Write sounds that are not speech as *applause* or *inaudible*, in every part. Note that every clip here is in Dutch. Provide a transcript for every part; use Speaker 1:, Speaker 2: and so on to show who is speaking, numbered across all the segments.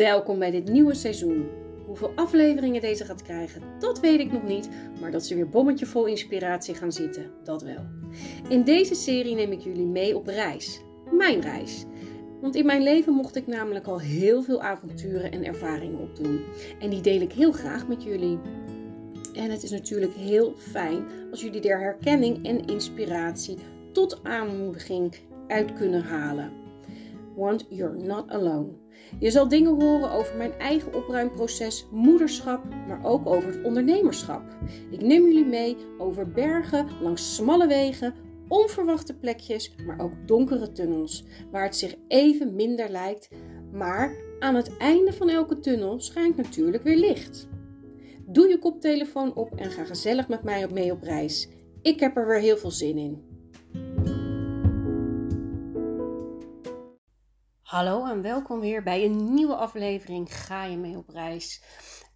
Speaker 1: Welkom bij dit nieuwe seizoen. Hoeveel afleveringen deze gaat krijgen, dat weet ik nog niet, maar dat ze weer bommetje vol inspiratie gaan zitten, dat wel. In deze serie neem ik jullie mee op reis. Mijn reis. Want in mijn leven mocht ik namelijk al heel veel avonturen en ervaringen opdoen. En die deel ik heel graag met jullie. En het is natuurlijk heel fijn als jullie er herkenning en inspiratie tot aanmoediging uit kunnen halen. Want you're not alone. Je zal dingen horen over mijn eigen opruimproces, moederschap, maar ook over het ondernemerschap. Ik neem jullie mee over bergen, langs smalle wegen, onverwachte plekjes, maar ook donkere tunnels, waar het zich even minder lijkt, maar aan het einde van elke tunnel schijnt natuurlijk weer licht. Doe je koptelefoon op en ga gezellig met mij mee op reis. Ik heb er weer heel veel zin in. Hallo en welkom weer bij een nieuwe aflevering Ga je mee op reis.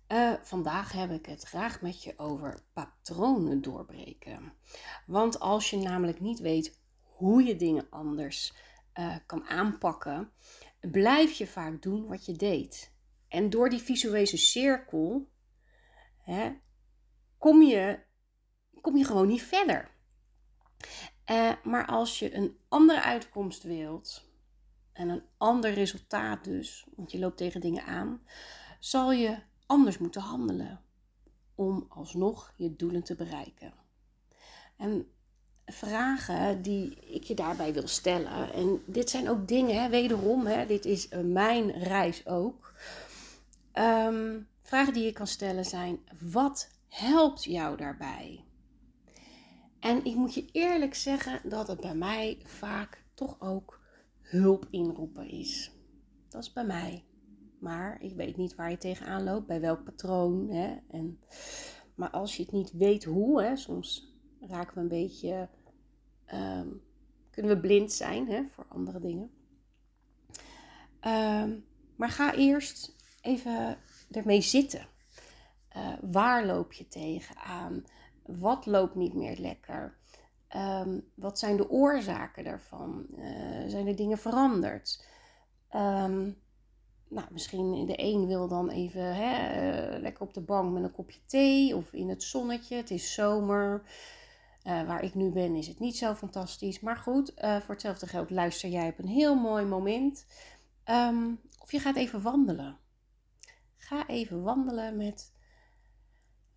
Speaker 1: Uh, vandaag heb ik het graag met je over patronen doorbreken. Want als je namelijk niet weet hoe je dingen anders uh, kan aanpakken, blijf je vaak doen wat je deed. En door die visuele cirkel hè, kom, je, kom je gewoon niet verder. Uh, maar als je een andere uitkomst wilt, en een ander resultaat dus, want je loopt tegen dingen aan, zal je anders moeten handelen om alsnog je doelen te bereiken. En vragen die ik je daarbij wil stellen, en dit zijn ook dingen, hè, wederom, hè, dit is eh, mijn reis ook. Ehm, vragen die je kan stellen zijn: wat helpt jou daarbij? En ik moet je eerlijk zeggen dat het bij mij vaak toch ook hulp inroepen is. Dat is bij mij. Maar ik weet niet waar je tegenaan loopt, bij welk patroon. Hè? En, maar als je het niet weet hoe, hè, soms raken we een beetje, ehm, kunnen we blind zijn hè, voor andere dingen. Ehm, maar ga eerst even ermee zitten. Uh, waar loop je tegenaan? Wat loopt niet meer lekker? Ehm, wat zijn de oorzaken daarvan? Uh, zijn er dingen veranderd? Um, nou, misschien de een wil dan even hè, uh, lekker op de bank met een kopje thee of in het zonnetje. Het is zomer. Uh, waar ik nu ben is het niet zo fantastisch. Maar goed, voor hetzelfde geld luister jij op een heel mooi moment. Um, of je gaat even wandelen. Ga even wandelen met.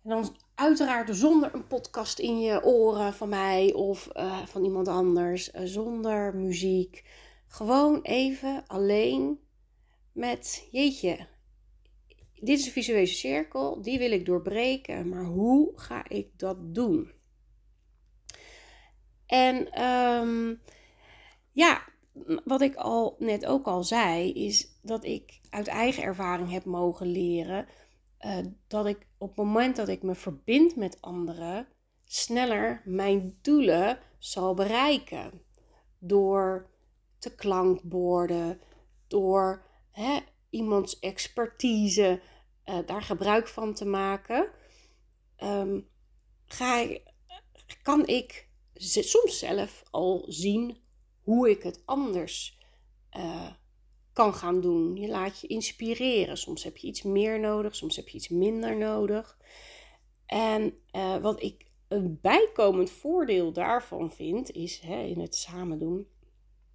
Speaker 1: En dan Uiteraard zonder een podcast in je oren van mij of uh, van iemand anders, uh, zonder muziek. Gewoon even alleen met, jeetje, dit is een visuele cirkel, die wil ik doorbreken, maar hoe ga ik dat doen? En um, ja, wat ik al net ook al zei, is dat ik uit eigen ervaring heb mogen leren uh, dat ik op het moment dat ik me verbind met anderen, sneller mijn doelen zal bereiken. Door te klankborden, door hè, iemands expertise uh, daar gebruik van te maken, um, ga kan ik soms zelf al zien hoe ik het anders uh, kan gaan doen. Je laat je inspireren. Soms heb je iets meer nodig, soms heb je iets minder nodig. En uh, wat ik een bijkomend voordeel daarvan vind, is hè, in het samen doen,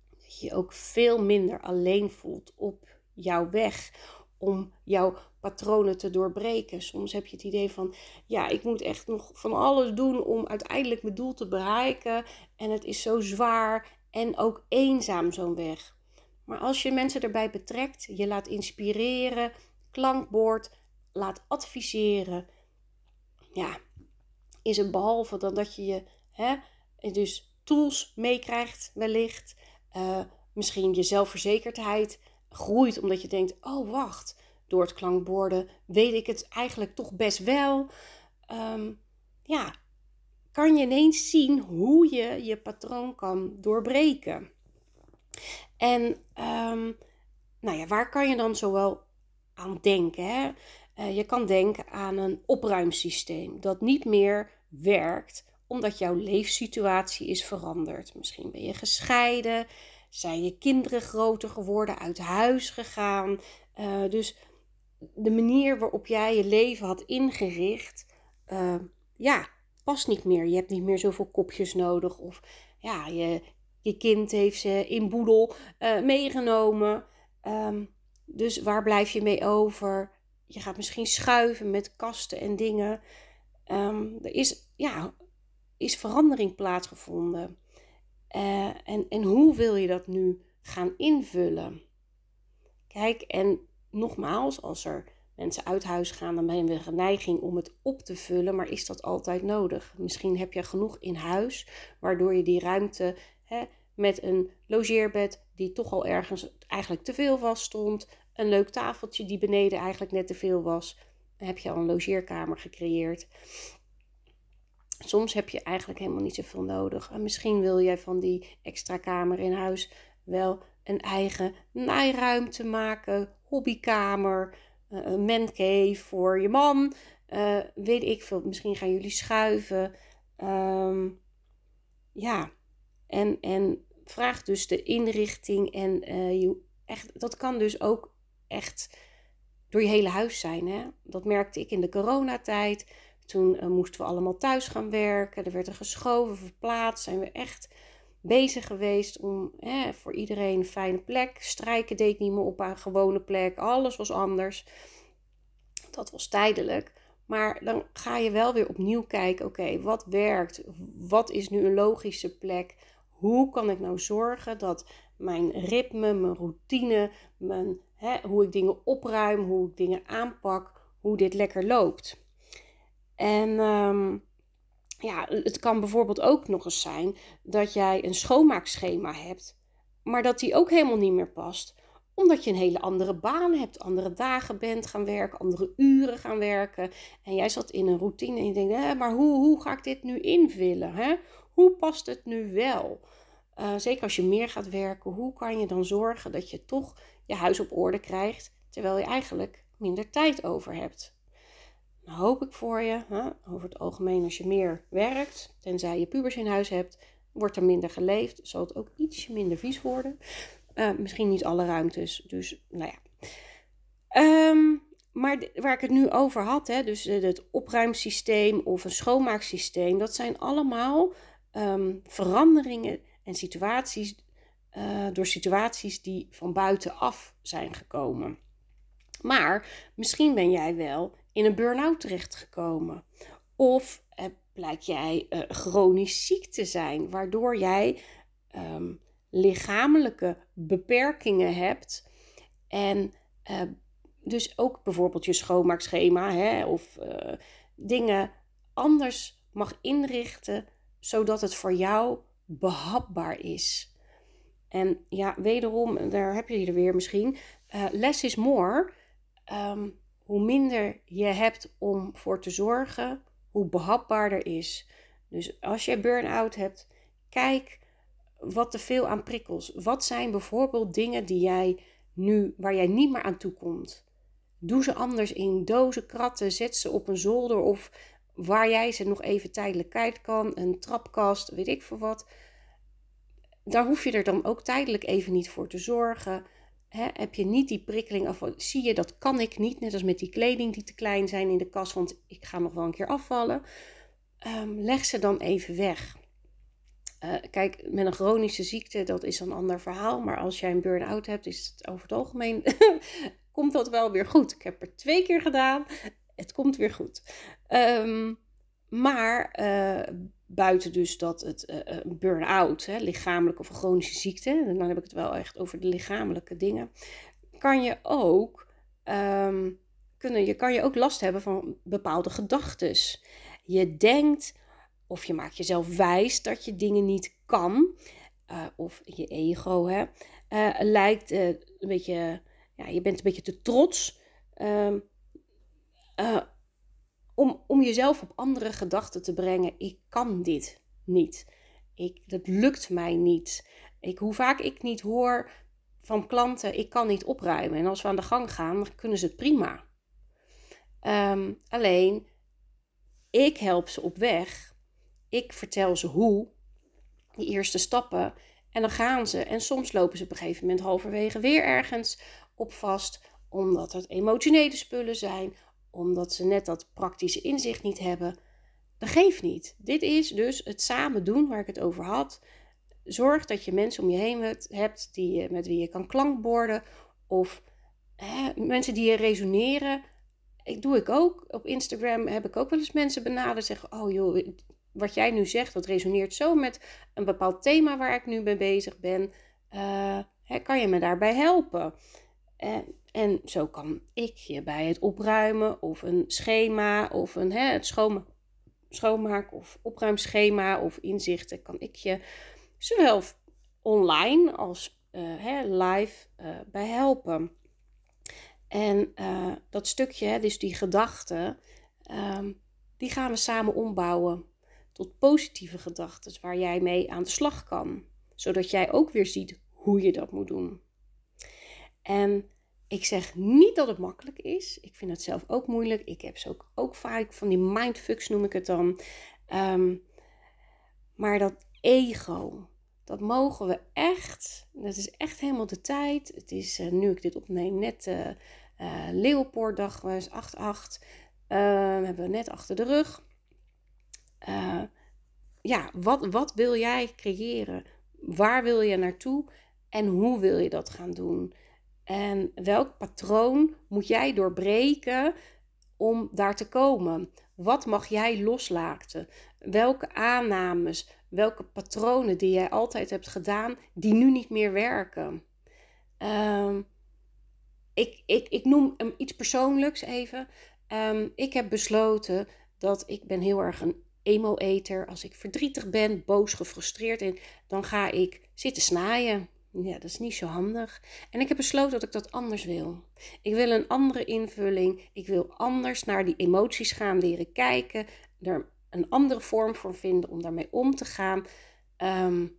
Speaker 1: dat je ook veel minder alleen voelt op jouw weg om jouw patronen te doorbreken. Soms heb je het idee van, ja, ik moet echt nog van alles doen om uiteindelijk mijn doel te bereiken. En het is zo zwaar en ook eenzaam zo'n weg. Maar als je mensen erbij betrekt, je laat inspireren, klankbord, laat adviseren, ja, is het behalve dan dat je je, hè, dus tools meekrijgt wellicht, uh, misschien je zelfverzekerdheid groeit omdat je denkt, oh wacht, door het klankborden weet ik het eigenlijk toch best wel. Um, ja, kan je ineens zien hoe je je patroon kan doorbreken. En um, nou ja, waar kan je dan zowel aan denken? Hè? Uh, je kan denken aan een opruimsysteem dat niet meer werkt omdat jouw leefsituatie is veranderd. Misschien ben je gescheiden, zijn je kinderen groter geworden, uit huis gegaan, Uh, dus de manier waarop jij je leven had ingericht, uh, ja, past niet meer. Je hebt niet meer zoveel kopjes nodig. Of ja, je, je kind heeft ze in boedel uh, meegenomen. Um, dus waar blijf je mee over? Je gaat misschien schuiven met kasten en dingen. Um, er is, ja, is verandering plaatsgevonden. Uh, en, en hoe wil je dat nu gaan invullen? Kijk, en nogmaals, als er mensen uit huis gaan, dan hebben we een neiging om het op te vullen. Maar is dat altijd nodig? Misschien heb je genoeg in huis, waardoor je die ruimte met een logeerbed, die toch al ergens eigenlijk te veel was, stond. Een leuk tafeltje die beneden eigenlijk net te veel was. Heb je al een logeerkamer gecreëerd. Soms heb je eigenlijk helemaal niet zoveel nodig. En misschien wil jij van die extra kamer in huis wel een eigen naairuimte maken, hobbykamer, eh, een mancave voor je man. Uh, weet ik veel, misschien gaan jullie schuiven. Um, ja, en, en vraag dus de inrichting. En uh, je, echt, dat kan dus ook echt door je hele huis zijn. Hè? Dat merkte ik in de coronatijd. Toen uh, moesten we allemaal thuis gaan werken. Er werd er geschoven, verplaatst. Zijn we echt bezig geweest om hè, voor iedereen een fijne plek. Strijken deed niet meer op een gewone plek. Alles was anders. Dat was tijdelijk. Maar dan ga je wel weer opnieuw kijken: oké, wat werkt? Wat is nu een logische plek? Hoe kan ik nou zorgen dat mijn ritme, mijn routine, mijn, hè, hoe ik dingen opruim, hoe ik dingen aanpak, hoe dit lekker loopt? En um, ja, het kan bijvoorbeeld ook nog eens zijn dat jij een schoonmaakschema hebt, maar dat die ook helemaal niet meer past omdat je een hele andere baan hebt, andere dagen bent gaan werken, andere uren gaan werken. En jij zat in een routine en je denkt, hè, maar hoe, hoe ga ik dit nu invullen? Hè? Hoe past het nu wel? Uh, zeker als je meer gaat werken, hoe kan je dan zorgen dat je toch je huis op orde krijgt, terwijl je eigenlijk minder tijd over hebt? Nou hoop ik voor je, hè? over het algemeen als je meer werkt, tenzij je pubers in huis hebt, wordt er minder geleefd, zal het ook ietsje minder vies worden. Uh, misschien niet alle ruimtes, dus nou ja. Um, maar waar ik het nu over had, hè, dus het opruimsysteem of een schoonmaaksysteem, dat zijn allemaal um, veranderingen en situaties, uh, door situaties die van buitenaf zijn gekomen. Maar misschien ben jij wel in een burn-out terechtgekomen. Of uh, blijkt jij uh, chronisch ziek te zijn, waardoor jij um, lichamelijke beperkingen hebt. En uh, dus ook bijvoorbeeld je schoonmaakschema hè, of dingen anders mag inrichten, zodat het voor jou behapbaar is. En ja, wederom, daar heb je er weer misschien. Uh, less is more. Um, hoe minder je hebt om voor te zorgen, hoe behapbaarder is. Dus als je burn-out hebt, kijk wat te veel aan prikkels. Wat zijn bijvoorbeeld dingen die jij nu, waar jij niet meer aan toe komt? Doe ze anders in dozen, kratten, zet ze op een zolder of waar jij ze nog even tijdelijk kwijt kan, een trapkast, weet ik veel wat. Daar hoef je er dan ook tijdelijk even niet voor te zorgen. heb je niet die prikkeling af, zie je dat kan ik niet, net als met die kleding die te klein zijn in de kast, want ik ga nog wel een keer afvallen. Um, leg ze dan even weg. Uh, kijk, met een chronische ziekte, dat is een ander verhaal. Maar als jij een burn-out hebt, is het over het algemeen, *laughs* komt dat wel weer goed. Ik heb er twee keer gedaan. Het komt weer goed. Um, maar uh, buiten dus dat het uh, burn-out, lichamelijke of chronische ziekte, en dan heb ik het wel echt over de lichamelijke dingen, kan je ook, um, kunnen, je, kan je ook last hebben van bepaalde gedachten. Je denkt of je maakt jezelf wijs dat je dingen niet kan. Of je ego hè, lijkt een beetje, ja, je bent een beetje te trots ehm, om, om jezelf op andere gedachten te brengen. Ik kan dit niet. Ik, dat lukt mij niet. Ik, hoe vaak ik niet hoor van klanten, ik kan niet opruimen. En als we aan de gang gaan, dan kunnen ze het prima. Um, alleen, ik help ze op weg ik vertel ze hoe, die eerste stappen. En dan gaan ze. En soms lopen ze op een gegeven moment halverwege weer ergens op vast. omdat het emotionele spullen zijn, omdat ze net dat praktische inzicht niet hebben. Dat niet. Dit is dus het samen doen waar ik het over had. Zorg dat je mensen om je heen hebt die, met wie je kan klankborden. Of hè, mensen die je resoneren. Ik doe ik ook. Op Instagram heb ik ook wel eens mensen benaderd. Zeggen, oh joh, wat jij nu zegt, dat resoneert zo met een bepaald thema waar ik nu mee bezig ben. Uh, hè, kan je me daarbij helpen? En, en zo kan ik je bij het opruimen of een schema of een, hè, het schoonma schoonmaak of opruimschema of inzichten, kan ik je zowel online als uh, hè, live uh, bij helpen. En uh, dat stukje, dus die gedachten, um, die gaan we samen ombouwen tot positieve gedachten waar jij mee aan de slag kan. Zodat jij ook weer ziet hoe je dat moet doen. En ik zeg niet dat het makkelijk is. Ik vind het zelf ook moeilijk. Ik heb ze ook, ook vaak van die mindfucks noem ik het dan. Um, maar dat ego, dat mogen we echt. Dat is echt helemaal de tijd. Het is uh, nu ik dit opneem net uh, uh, was 8-8. hebben we net achter de rug. ja, wat, wat wil jij creëren? Waar wil je naartoe? En hoe wil je dat gaan doen? En welk patroon moet jij doorbreken om daar te komen? Wat mag jij loslaten? Welke aannames, welke patronen die jij altijd hebt gedaan, die nu niet meer werken? Uh, ik, ik, ik noem hem iets persoonlijks even. Um, ik heb besloten dat ik ben heel erg een emo-eter. Als ik verdrietig ben, boos, gefrustreerd, en dan ga ik zitten snaaien. Ja, dat is niet zo handig. En ik heb besloten dat ik dat anders wil. Ik wil een andere invulling. Ik wil anders naar die emoties gaan leren kijken. Er een andere vorm voor vinden om daarmee om te gaan. Um,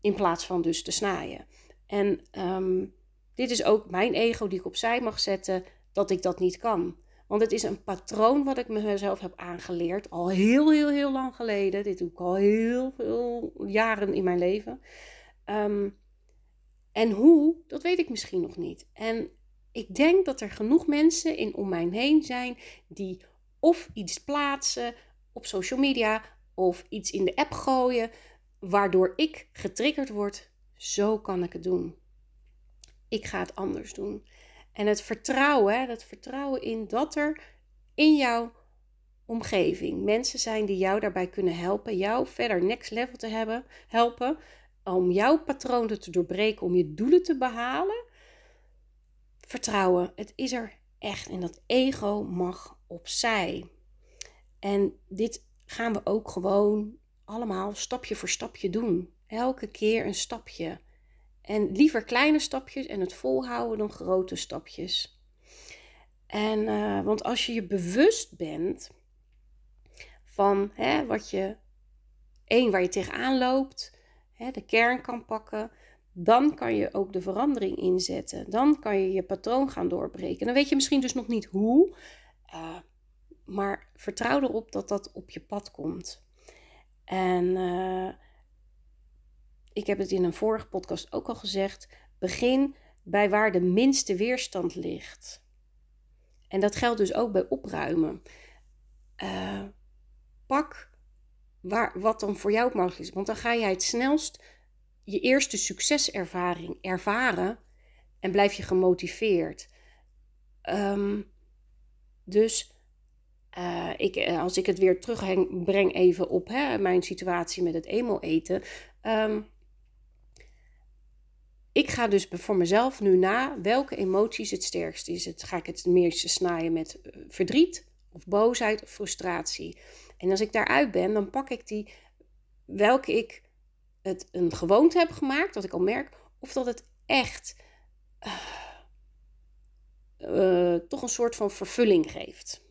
Speaker 1: in plaats van dus te snaaien. En um, dit is ook mijn ego die ik opzij mag zetten dat ik dat niet kan. Want het is een patroon wat ik mezelf heb aangeleerd. Al heel, heel, heel lang geleden. Dit doe ik al heel veel jaren in mijn leven. Um, en hoe, dat weet ik misschien nog niet. En ik denk dat er genoeg mensen in om mij heen zijn die of iets plaatsen op social media of iets in de app gooien, waardoor ik getriggerd word. Zo kan ik het doen. Ik ga het anders doen. En het vertrouwen, dat vertrouwen in dat er in jouw omgeving mensen zijn die jou daarbij kunnen helpen, jou verder next level te hebben, helpen om jouw patronen te doorbreken, om je doelen te behalen. Vertrouwen, het is er echt en dat ego mag opzij. En dit gaan we ook gewoon allemaal stapje voor stapje doen. Elke keer een stapje. En liever kleine stapjes en het volhouden dan grote stapjes. En, uh, want als je je bewust bent van hè, wat je, één, waar je tegenaan loopt, hè, de kern kan pakken, dan kan je ook de verandering inzetten. Dan kan je je patroon gaan doorbreken. Dan weet je misschien dus nog niet hoe, uh, maar vertrouw erop dat dat op je pad komt. En uh, ik heb het in een vorige podcast ook al gezegd. Begin bij waar de minste weerstand ligt. En dat geldt dus ook bij opruimen. Uh, pak waar, wat dan voor jou mogelijk is. Want dan ga jij het snelst je eerste succeservaring ervaren en blijf je gemotiveerd. Um, dus uh, ik, eh, als ik het weer terugbreng even op hè, mijn situatie met het emo eten. Um, ik ga dus voor mezelf nu na welke emoties het sterkst is. Het, ga ik het meeste snijden met eh, verdriet of boosheid of frustratie. En als ik daaruit ben, dan pak ik die welke ik het een gewoonte heb gemaakt, dat ik al merk, of dat het echt uh, uh, toch een soort van vervulling geeft.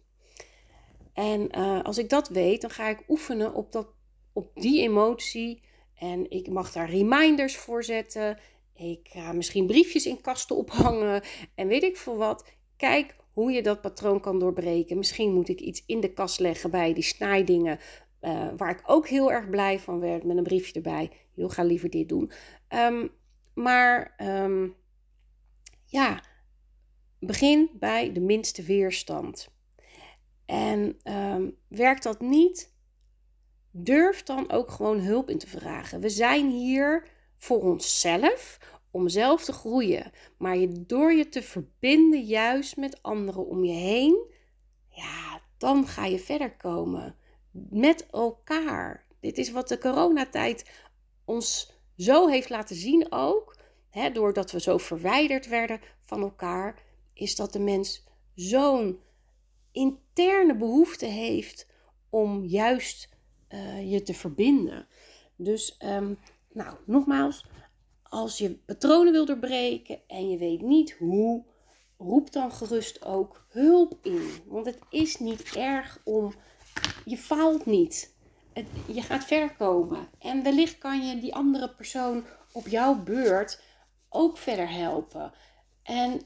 Speaker 1: En uh, als ik dat weet, dan ga ik oefenen op, dat, op die emotie. En ik mag daar reminders voor zetten. Ik ga misschien briefjes in kasten ophangen. En weet ik veel wat. Kijk hoe je dat patroon kan doorbreken. Misschien moet ik iets in de kast leggen bij die snijdingen. Uh, waar ik ook heel erg blij van werd met een briefje erbij. Joh, ga liever dit doen. Um, maar um, ja, begin bij de minste weerstand. En ehm, werkt dat niet? Durf dan ook gewoon hulp in te vragen. We zijn hier voor onszelf, om zelf te groeien. Maar je, door je te verbinden juist met anderen om je heen, ja, dan ga je verder komen. Met elkaar. Dit is wat de coronatijd ons zo heeft laten zien ook. Hè, doordat we zo verwijderd werden van elkaar, is dat de mens zo'n interne behoefte heeft om juist uh, je te verbinden. Dus, um, nou, nogmaals, als je patronen wil doorbreken en je weet niet hoe, roep dan gerust ook hulp in. Want het is niet erg om. Je faalt niet. Je gaat ver komen. En wellicht kan je die andere persoon op jouw beurt ook verder helpen. En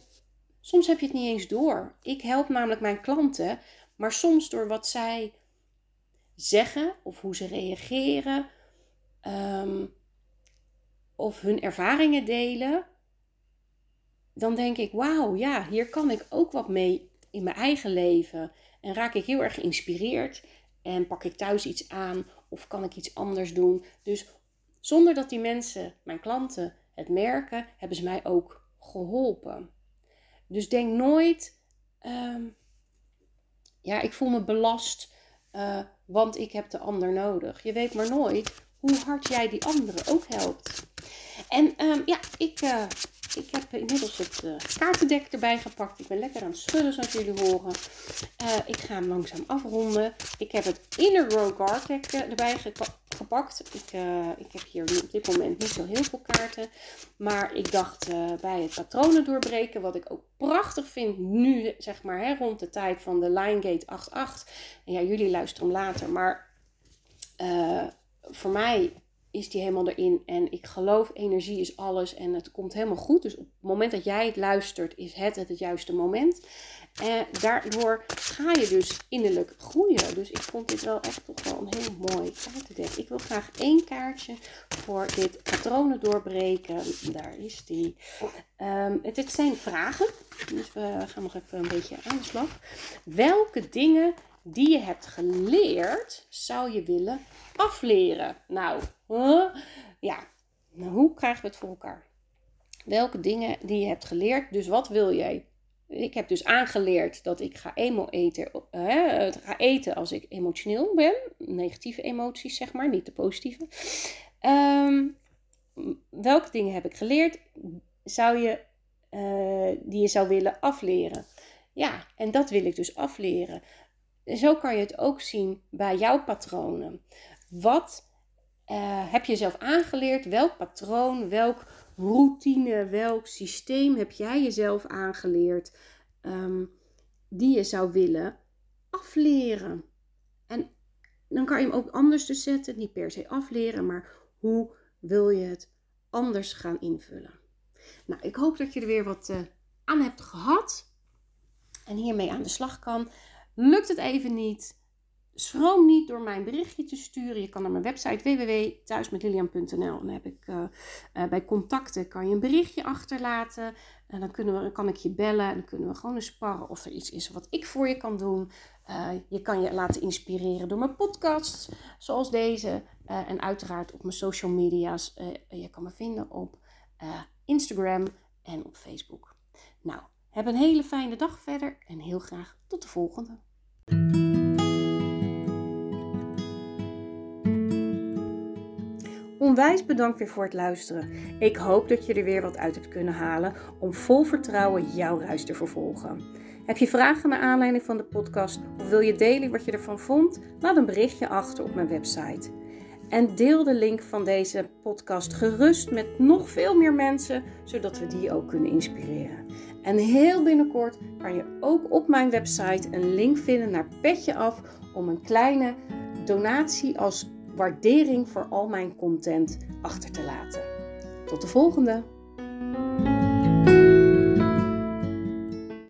Speaker 1: soms heb je het niet eens door. Ik help namelijk mijn klanten, maar soms door wat zij zeggen of hoe ze reageren. Ehm, of hun ervaringen delen, dan denk ik: wauw, ja, hier kan ik ook wat mee in mijn eigen leven. En raak ik heel erg geïnspireerd en pak ik thuis iets aan of kan ik iets anders doen. Dus zonder dat die mensen, mijn klanten, het merken, hebben ze mij ook geholpen. Dus denk nooit, ehm, ja, ik voel me belast, uh, want ik heb de ander nodig. Je weet maar nooit hoe hard jij die anderen ook helpt. En um, ja, ik, uh, ik heb inmiddels het uh, kaartendek erbij gepakt. Ik ben lekker aan het schudden, zoals jullie horen. Uh, ik ga hem langzaam afronden. Ik heb het Inner Row Guard deck erbij gepakt. Ik, ik heb hier op dit moment niet zo heel veel kaarten. Maar ik dacht bij het patronen doorbreken, wat ik ook prachtig vind nu, zeg maar, hè, rond de tijd van de Linegate 8.8. En ja, jullie luisteren later, maar voor mij is die helemaal erin. En ik geloof, energie is alles en het komt helemaal goed. Dus op het moment dat jij het luistert, is het het, het juiste moment. En daardoor ga je dus innerlijk groeien. Dus ik vond dit wel echt toch wel een heel mooi kaartendek. Ik wil graag één kaartje voor dit patronen doorbreken. Daar is die. Um, het, het zijn vragen. Dus we gaan nog even een beetje aan de slag. Welke dingen die je hebt geleerd, zou je willen afleren? Nou, ja, nou, hoe krijgen we het voor elkaar? Welke dingen die je hebt geleerd, dus wat wil jij? Ik heb dus aangeleerd dat ik ga, emo eten, ga eten als ik emotioneel ben. Negatieve emoties, zeg maar, niet de positieve. Ehm, welke dingen heb ik geleerd? Zou je, uh, die je zou willen afleren? Ja, en dat wil ik dus afleren. Zo kan je het ook zien bij jouw patronen. Wat uh, heb je zelf aangeleerd? Welk patroon, welk routine, welk systeem heb jij jezelf aangeleerd um, die je zou willen afleren? En dan kan je hem ook anders dus zetten, niet per se afleren, maar hoe wil je het anders gaan invullen? Nou, ik hoop dat je er weer wat uh, aan hebt gehad en hiermee aan de slag kan. Lukt het even niet? Schroom niet door mij een berichtje te sturen. Je kan naar mijn website www.thuismetlilian.nl. Dan heb ik uh, uh, bij contacten kan je een berichtje achterlaten. En dan kunnen we, kan ik je bellen en dan kunnen we gewoon eens sparren of er iets is wat ik voor je kan doen. Uh, je kan je laten inspireren door mijn podcasts zoals deze. en uiteraard op mijn social media's. je kan me vinden op Instagram en op Facebook. Nou, heb een hele fijne dag verder en heel graag tot de volgende. Onwijs bedankt weer voor het luisteren. Ik hoop dat je er weer wat uit hebt kunnen halen om vol vertrouwen jouw reis te vervolgen. Heb je vragen naar aanleiding van de podcast of wil je delen wat je ervan vond? Laat een berichtje achter op mijn website. En deel de link van deze podcast gerust met nog veel meer mensen, zodat we die ook kunnen inspireren. En heel binnenkort kan je ook op mijn website een link vinden naar Petje Af om een kleine donatie als waardering voor al mijn content achter te laten. Tot de volgende!